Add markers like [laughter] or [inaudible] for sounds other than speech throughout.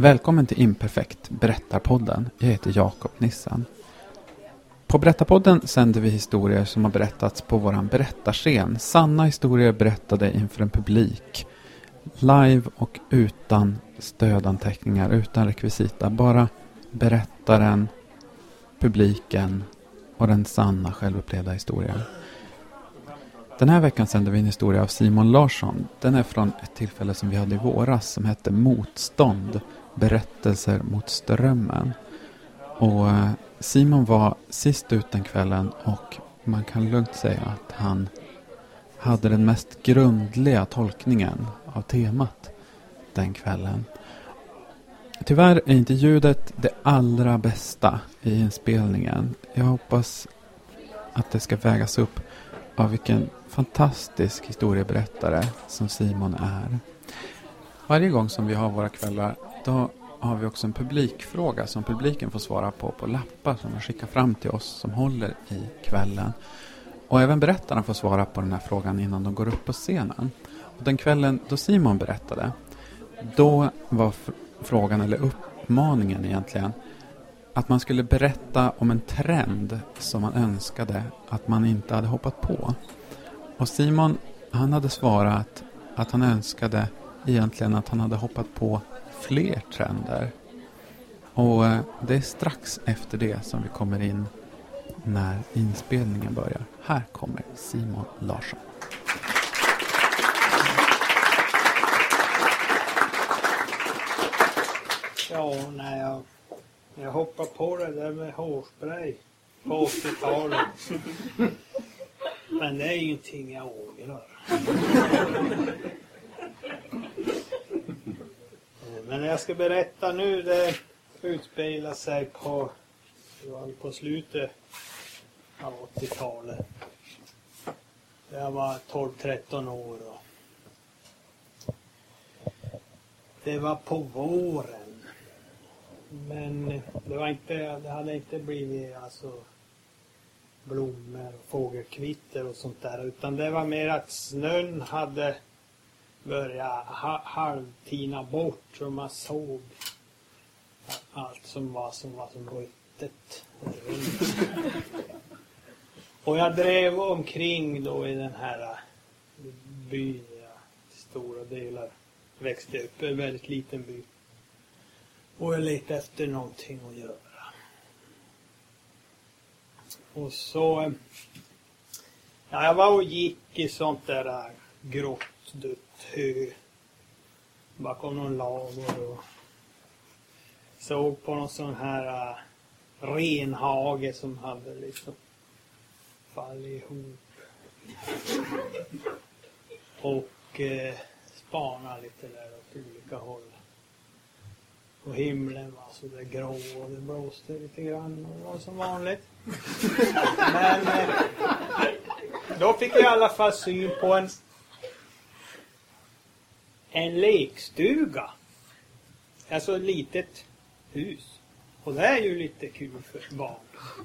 Välkommen till Imperfekt, Berättarpodden. Jag heter Jakob Nissan. På Berättarpodden sänder vi historier som har berättats på vår berättarscen. Sanna historier berättade inför en publik. Live och utan stödanteckningar, utan rekvisita. Bara berättaren, publiken och den sanna självupplevda historien. Den här veckan sänder vi en historia av Simon Larsson. Den är från ett tillfälle som vi hade i våras som hette Motstånd. Berättelser mot strömmen. Och eh, Simon var sist ut den kvällen och man kan lugnt säga att han hade den mest grundliga tolkningen av temat den kvällen. Tyvärr är inte ljudet det allra bästa i inspelningen. Jag hoppas att det ska vägas upp av vilken fantastisk historieberättare som Simon är. Varje gång som vi har våra kvällar då har vi också en publikfråga som publiken får svara på på lappar som de skickar fram till oss som håller i kvällen. Och även berättarna får svara på den här frågan innan de går upp på scenen. Och den kvällen då Simon berättade, då var frågan, eller uppmaningen egentligen, att man skulle berätta om en trend som man önskade att man inte hade hoppat på. Och Simon, han hade svarat att han önskade egentligen att han hade hoppat på fler trender. Och eh, det är strax efter det som vi kommer in när inspelningen börjar. Här kommer Simon Larsson. Ja, när jag, jag hoppade på det där med hårspray på 80-talet. Men det är ingenting jag ångrar. Men jag ska berätta nu, det utspelar sig på, på slutet av 80-talet. Jag var 12-13 år. Och det var på våren. Men det var inte, det hade inte blivit alltså blommor och fågelkvitter och sånt där. Utan det var mer att snön hade börjat ha, halvtina bort så man såg allt som var som var som ruttet. och jag drev omkring då i den här byn jag stora delar växte upp. En väldigt liten by. Och jag letade efter någonting att göra. Och så... Ja, jag var och gick i sånt där äh, grått, dött hö bakom någon lador och såg på någon sån här uh, renhage som hade liksom fallit ihop. Och äh, uh, spanade lite där åt olika håll. Och himlen var så där grå och det blåste lite grann och det var som vanligt. [laughs] Men uh, då fick jag i alla fall syn på en en lekstuga. Alltså ett litet hus. Och det är ju lite kul för barn.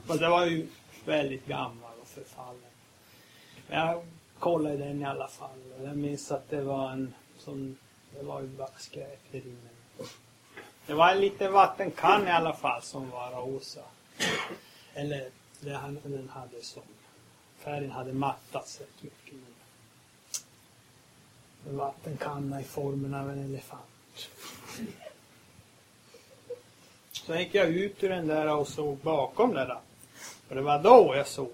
Fast det var ju väldigt gammal och förfallen. Men jag kollade den i alla fall. Och jag minns att det var en sån, det var ju bara skräp där inne. Det var en liten vattenkanna i alla fall som var rosa. Eller det den hade som, färgen hade mattats rätt mycket en vattenkanna i formen av en elefant. Så gick jag ut ur den där och såg bakom där. Och det var då jag såg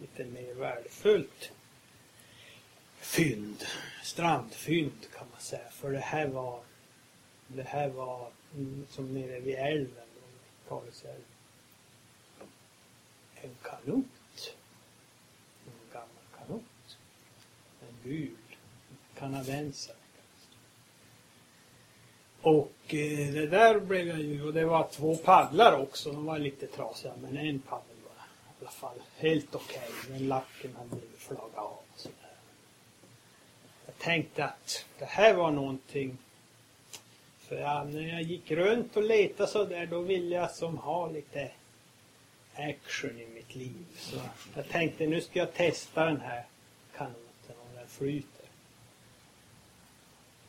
lite mer värdefullt fynd. Strandfynd kan man säga. För det här var det här var som nere vid älven, Kalixälven. En kanot. En gammal kanot. En gul kanadensare. Och eh, det där blev jag ju, och det var två paddlar också, de var lite trasiga, men en paddel var i alla fall helt okej. Okay. Men lacken hade blivit flaggat av och sådär. Jag tänkte att det här var någonting, för ja, när jag gick runt och letade så där, då ville jag som ha lite action i mitt liv. Så jag tänkte nu ska jag testa den här kanoten om den flyter.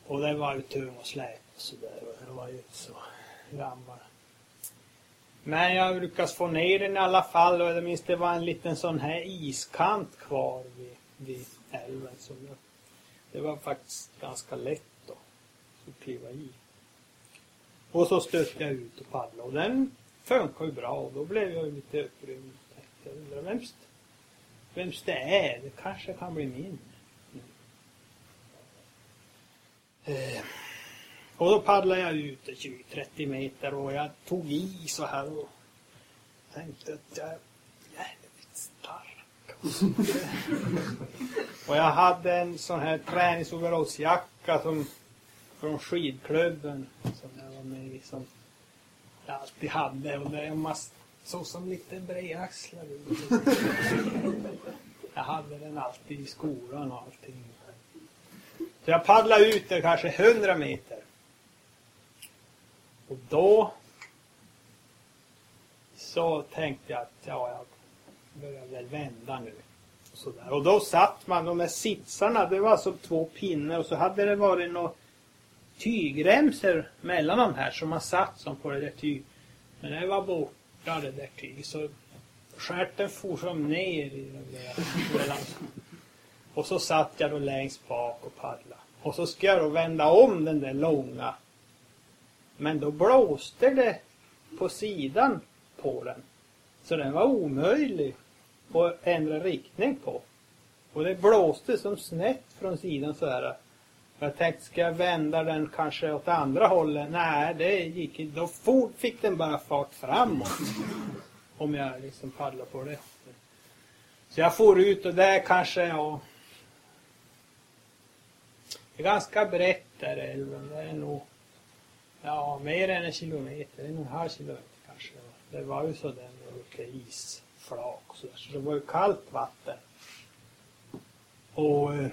Och den var ju tung och slät och sådär. Och den var ju inte så gammal. Men jag lyckas få ner den i alla fall och jag minns det var en liten sån här iskant kvar vid, vid älven. Som jag, det var faktiskt ganska lätt då att kliva i. Och så stötte jag ut och paddlade och den funkar ju bra och då blev jag lite upprymd. Jag undrar vems, vems det är. Det kanske kan bli min. Eh, och då paddlade jag ut 20-30 meter och jag tog i så här och tänkte att jag är jävligt stark. [laughs] och jag hade en sån här träningsoverallsjacka som från skidklubben som jag var med i som jag alltid hade och där jag såg som lite bredaxlad ut. Jag hade den alltid i skolan och allting. Så jag paddlade ut det kanske 100 meter. Och då så tänkte jag att ja, jag börjar väl vända nu. Och, så där. och då satt man, de där sitsarna, det var som två pinnar och så hade det varit något tygremsor mellan de här som man satt som på det där tyg. Men det var borta det där tyget så stjärten for som ner i den där mellan. Och så satt jag då längst bak och paddlade. Och så ska jag då vända om den där långa. Men då blåste det på sidan på den. Så den var omöjlig att ändra riktning på. Och det blåste som snett från sidan så här. Jag tänkte, ska jag vända den kanske åt andra hållet? Nej, det gick inte. Då for, fick den bara fart framåt. Om jag liksom paddlar på det. Så jag for ut och där kanske jag... Det är ganska brett där älven. Det är nog... Ja, mer än en kilometer. En och en halv kilometer kanske. Det var ju så där med mycket isflak och så där. Så det var ju kallt vatten. Och eh,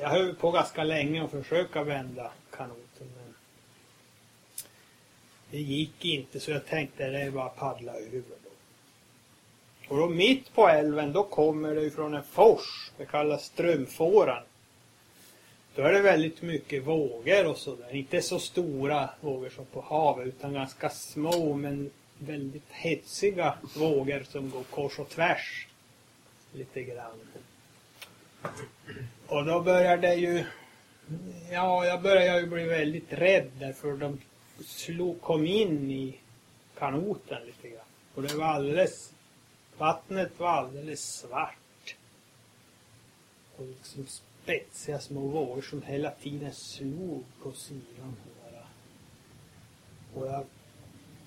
jag höll på ganska länge att försöka vända kanoten men det gick inte så jag tänkte det är bara att paddla över då. Och då mitt på älven då kommer det ifrån en fors, det kallas Strömfåran. Då är det väldigt mycket vågor och sådär. Inte så stora vågor som på havet utan ganska små men väldigt hetsiga vågor som går kors och tvärs. Lite grann. Och då började det ju, ja jag började ju bli väldigt rädd därför de slog, kom in i kanoten lite grann. Och det var alldeles, vattnet var alldeles svart. Och liksom spetsiga små vågor som hela tiden slog på sidan. Och jag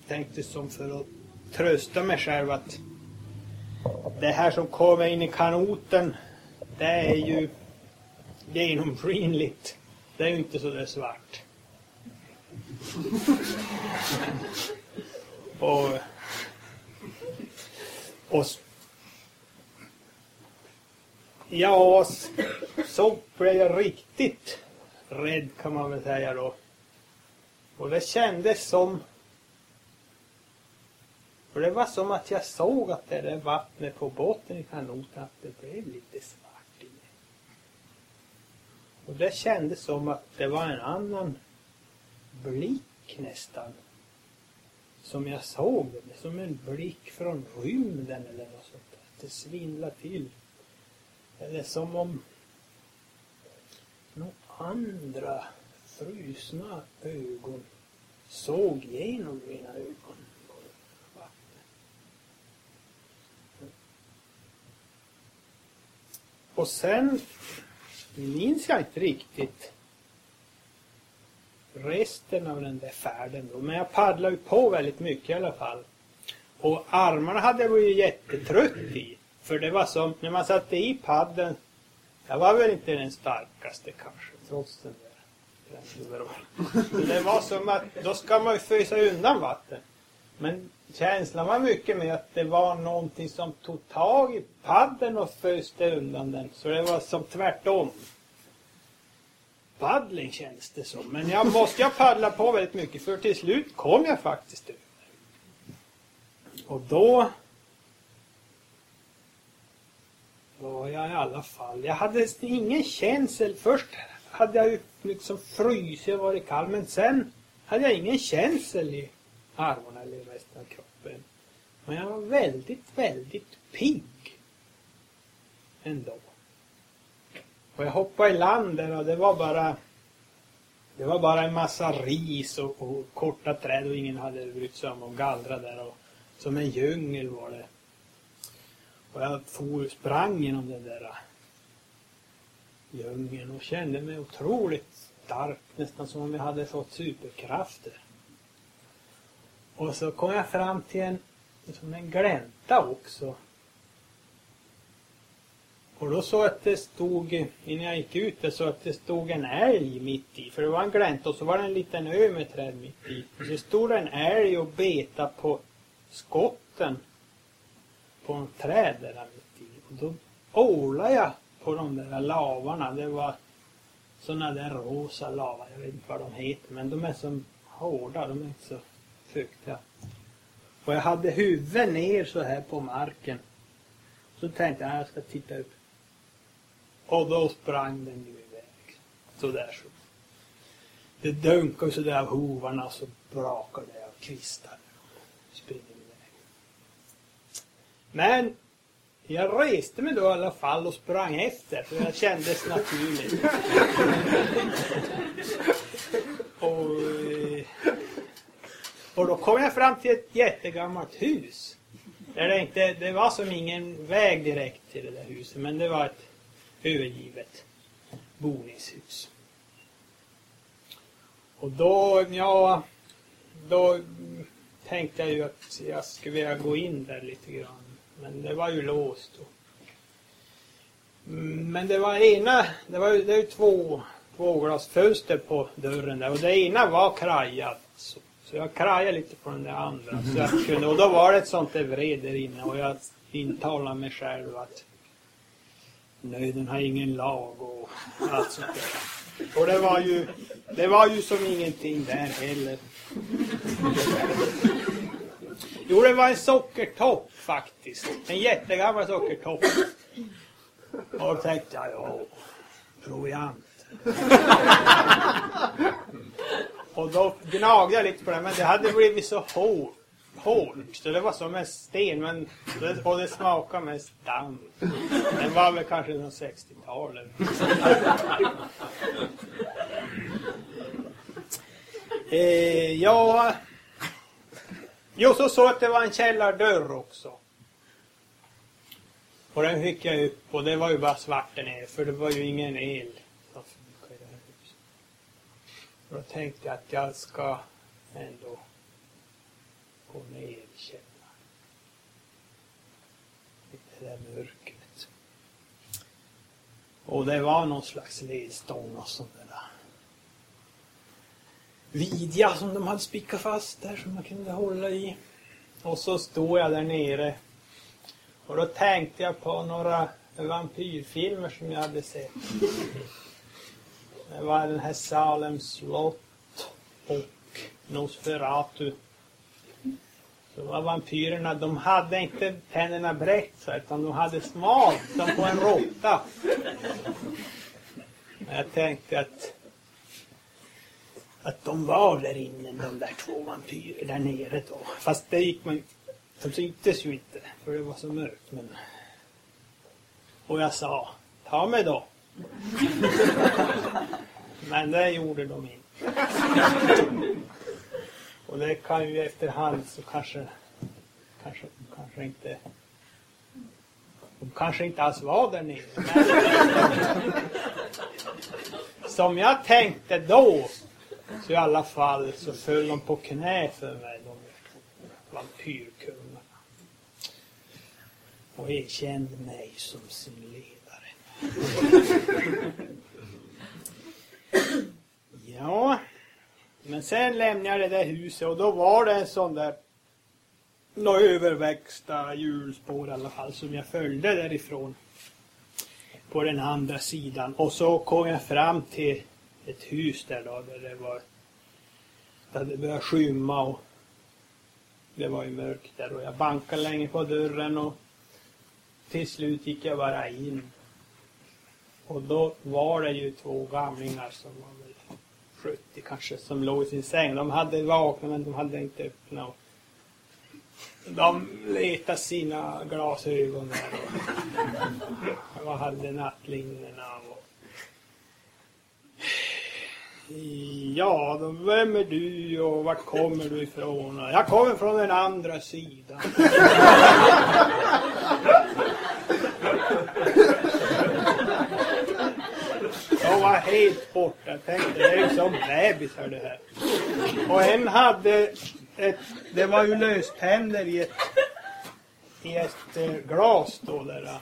tänkte som för att trösta mig själv att det här som kommer in i kanoten det är ju genomskinligt. Det är ju inte så där svart. och, och ja, så blev jag riktigt rädd kan man väl säga då. Och det kändes som för det var som att jag såg att det där vattnet på botten i kanoten, att det blev lite svart. Och det kändes som att det var en annan blick nästan. Som jag såg det, som en blick från rymden eller något sånt Att Det svindlade till. Eller som om några andra frusna ögon såg genom mina ögon. Och sen minns jag inte riktigt resten av den där färden då. Men jag paddlade ju på väldigt mycket i alla fall. Och armarna hade jag blivit jättetrött i. För det var som, när man satte i paddeln, jag var väl inte den starkaste kanske, trots den där det var som att, då ska man ju fösa undan vatten. Men känslan var mycket med att det var någonting som tog tag i paddeln och föste undan den. Så det var som tvärtom. Paddling känns det som. Men jag måste jag paddla på väldigt mycket för till slut kom jag faktiskt över. Och då var jag i alla fall. Jag hade ingen känsel. Först hade jag ju liksom frusit och varit kall men sen hade jag ingen känsel i armarna eller resten av kroppen. Men jag var väldigt, väldigt pigg. Ändå. Och jag hoppade i land där och det var bara det var bara en massa ris och, och korta träd och ingen hade brytt sig om att gallra där. Och, som en djungel var det. Och jag for, sprang genom den där djungeln och kände mig otroligt stark. Nästan som om jag hade fått superkrafter. Och så kom jag fram till en, liksom en glänta också. Och då såg jag att det stod, innan jag gick ut, så att det stod en älg mitt i. För det var en glänta och så var det en liten ö med träd mitt i. Och så stod det en älg och betade på skotten på en träd där mitt i. Och då ålade jag på de där lavarna. Det var sådana där rosa lavar. Jag vet inte vad de heter men de är så hårda. De är inte så fuktiga. Och jag hade huvudet ner så här på marken. Så tänkte jag att jag ska titta upp. Och då sprang den ju iväg. Så där så. Det dunkade så där av hovarna så brakade det av kvistar. Springer iväg. Men jag reste mig då i alla fall och sprang efter för det kändes naturligt. [laughs] och, och då kom jag fram till ett jättegammalt hus. Där det, inte, det var som ingen väg direkt till det där huset men det var ett övergivet boningshus. Och då, ja, då tänkte jag ju att jag skulle vilja gå in där lite grann. Men det var ju låst. Då. Mm, men det var ena, det var ju, det var två, två tvåglasfönster på dörren där och det ena var krajat. Så, så jag krajade lite på den där andra. Så jag kunde, och då var det ett sånt där vred där inne och jag intalade mig själv att nöden har ingen lag och allt sånt där. Och det var ju, det var ju som ingenting där heller. Jo, det var en sockertopp faktiskt. En jättegammal sockertopp. Och då tänkte jag, ja, proviant och då gnagde jag lite på det, men det hade blivit så hårt. Hårt, så det var som en sten, men, och det smakade mest damm. Den var väl kanske från 60-talet. eh, ja, Jo, så såg att det var en källardörr också. Och den fick jag upp och det var ju bara svart där nere för det var ju ingen el som funkade i det här huset. Och då tänkte jag att jag ska ändå gå ner i källaren. I det där mörkret. Och det var någon slags ledstång och sånt där vidja som de hade spikat fast där som man kunde hålla i. Och så stod jag där nere. Och då tänkte jag på några vampyrfilmer som jag hade sett. Det var den här Salems slott och Nosferatu. Så var vampyrerna, de hade inte tänderna brett så utan de hade smalt som på en råtta. Jag tänkte att att de var där inne, de där två vampyrer där nere då. Fast det gick man De syntes ju inte, för det var så mörkt. Men... Och jag sa, ta mig då. [laughs] men det gjorde de inte. Och det kan ju efterhand så kanske, kanske, kanske inte de kanske inte alls var där nere. Men som jag tänkte då så i alla fall så föll de på knä för mig, de vampyrkungarna. Och erkände mig som sin ledare ja, men sen lämnade jag det där huset och då var det en sån där några överväxta hjulspår i alla fall som jag följde därifrån på den andra sidan och så kom jag fram till ett hus där då, där det var det började skymma och det var ju mörkt där och jag bankade länge på dörren och till slut gick jag bara in. Och då var det ju två gamlingar som var väl 70 kanske som låg i sin säng. De hade vaknat men de hade inte öppnat. Och de letade sina glasögon där och, [laughs] och hade nattlinnena Och... Ja, då, vem är du och vart kommer du ifrån? Jag kommer från den andra sidan. [laughs] De var helt borta. Jag tänkte, det är ju som bebisar det här. Och en hade ett, det var ju löständer i ett, i ett eh, glas då där.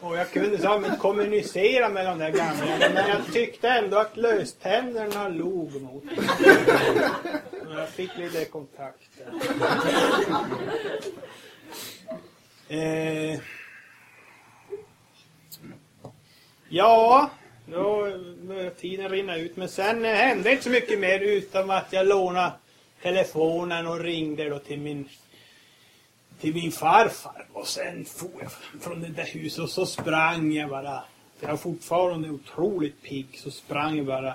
Och jag kunde så inte kommunicera med de där gamla. Men jag tyckte ändå att löständerna log mot mig. Och jag fick lite kontakt där. Eh, ja, då började tiden rinna ut. Men sen eh, hände inte så mycket mer utom att jag lånade telefonen och ringde då till min till min farfar och sen for jag från det där huset och så sprang jag bara. Jag var fortfarande otroligt pigg så sprang jag bara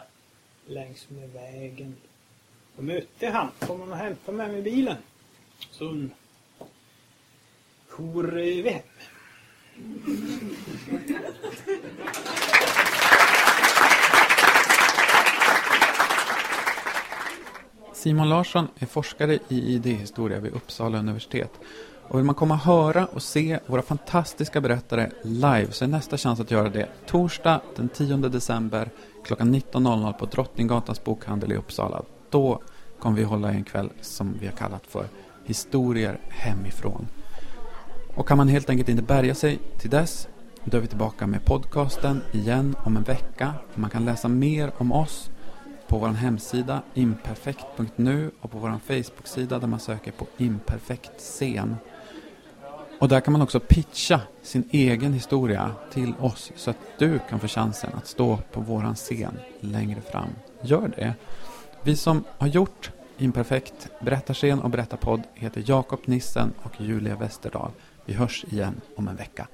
längs med vägen. Och mötte han. Kom han och hämtade mig med bilen. Så for vi hem. Simon Larsson är forskare i idéhistoria vid Uppsala universitet. Och vill man komma och höra och se våra fantastiska berättare live så är nästa chans att göra det torsdag den 10 december klockan 19.00 på Drottninggatans bokhandel i Uppsala. Då kommer vi hålla en kväll som vi har kallat för Historier hemifrån. Och kan man helt enkelt inte bärga sig till dess då är vi tillbaka med podcasten igen om en vecka. Man kan läsa mer om oss på vår hemsida imperfekt.nu och på vår Facebook-sida där man söker på imperfekt scen. Och där kan man också pitcha sin egen historia till oss så att du kan få chansen att stå på våran scen längre fram. Gör det! Vi som har gjort Imperfekt, Berättarscen och Berättarpodd heter Jakob Nissen och Julia Westerdahl. Vi hörs igen om en vecka.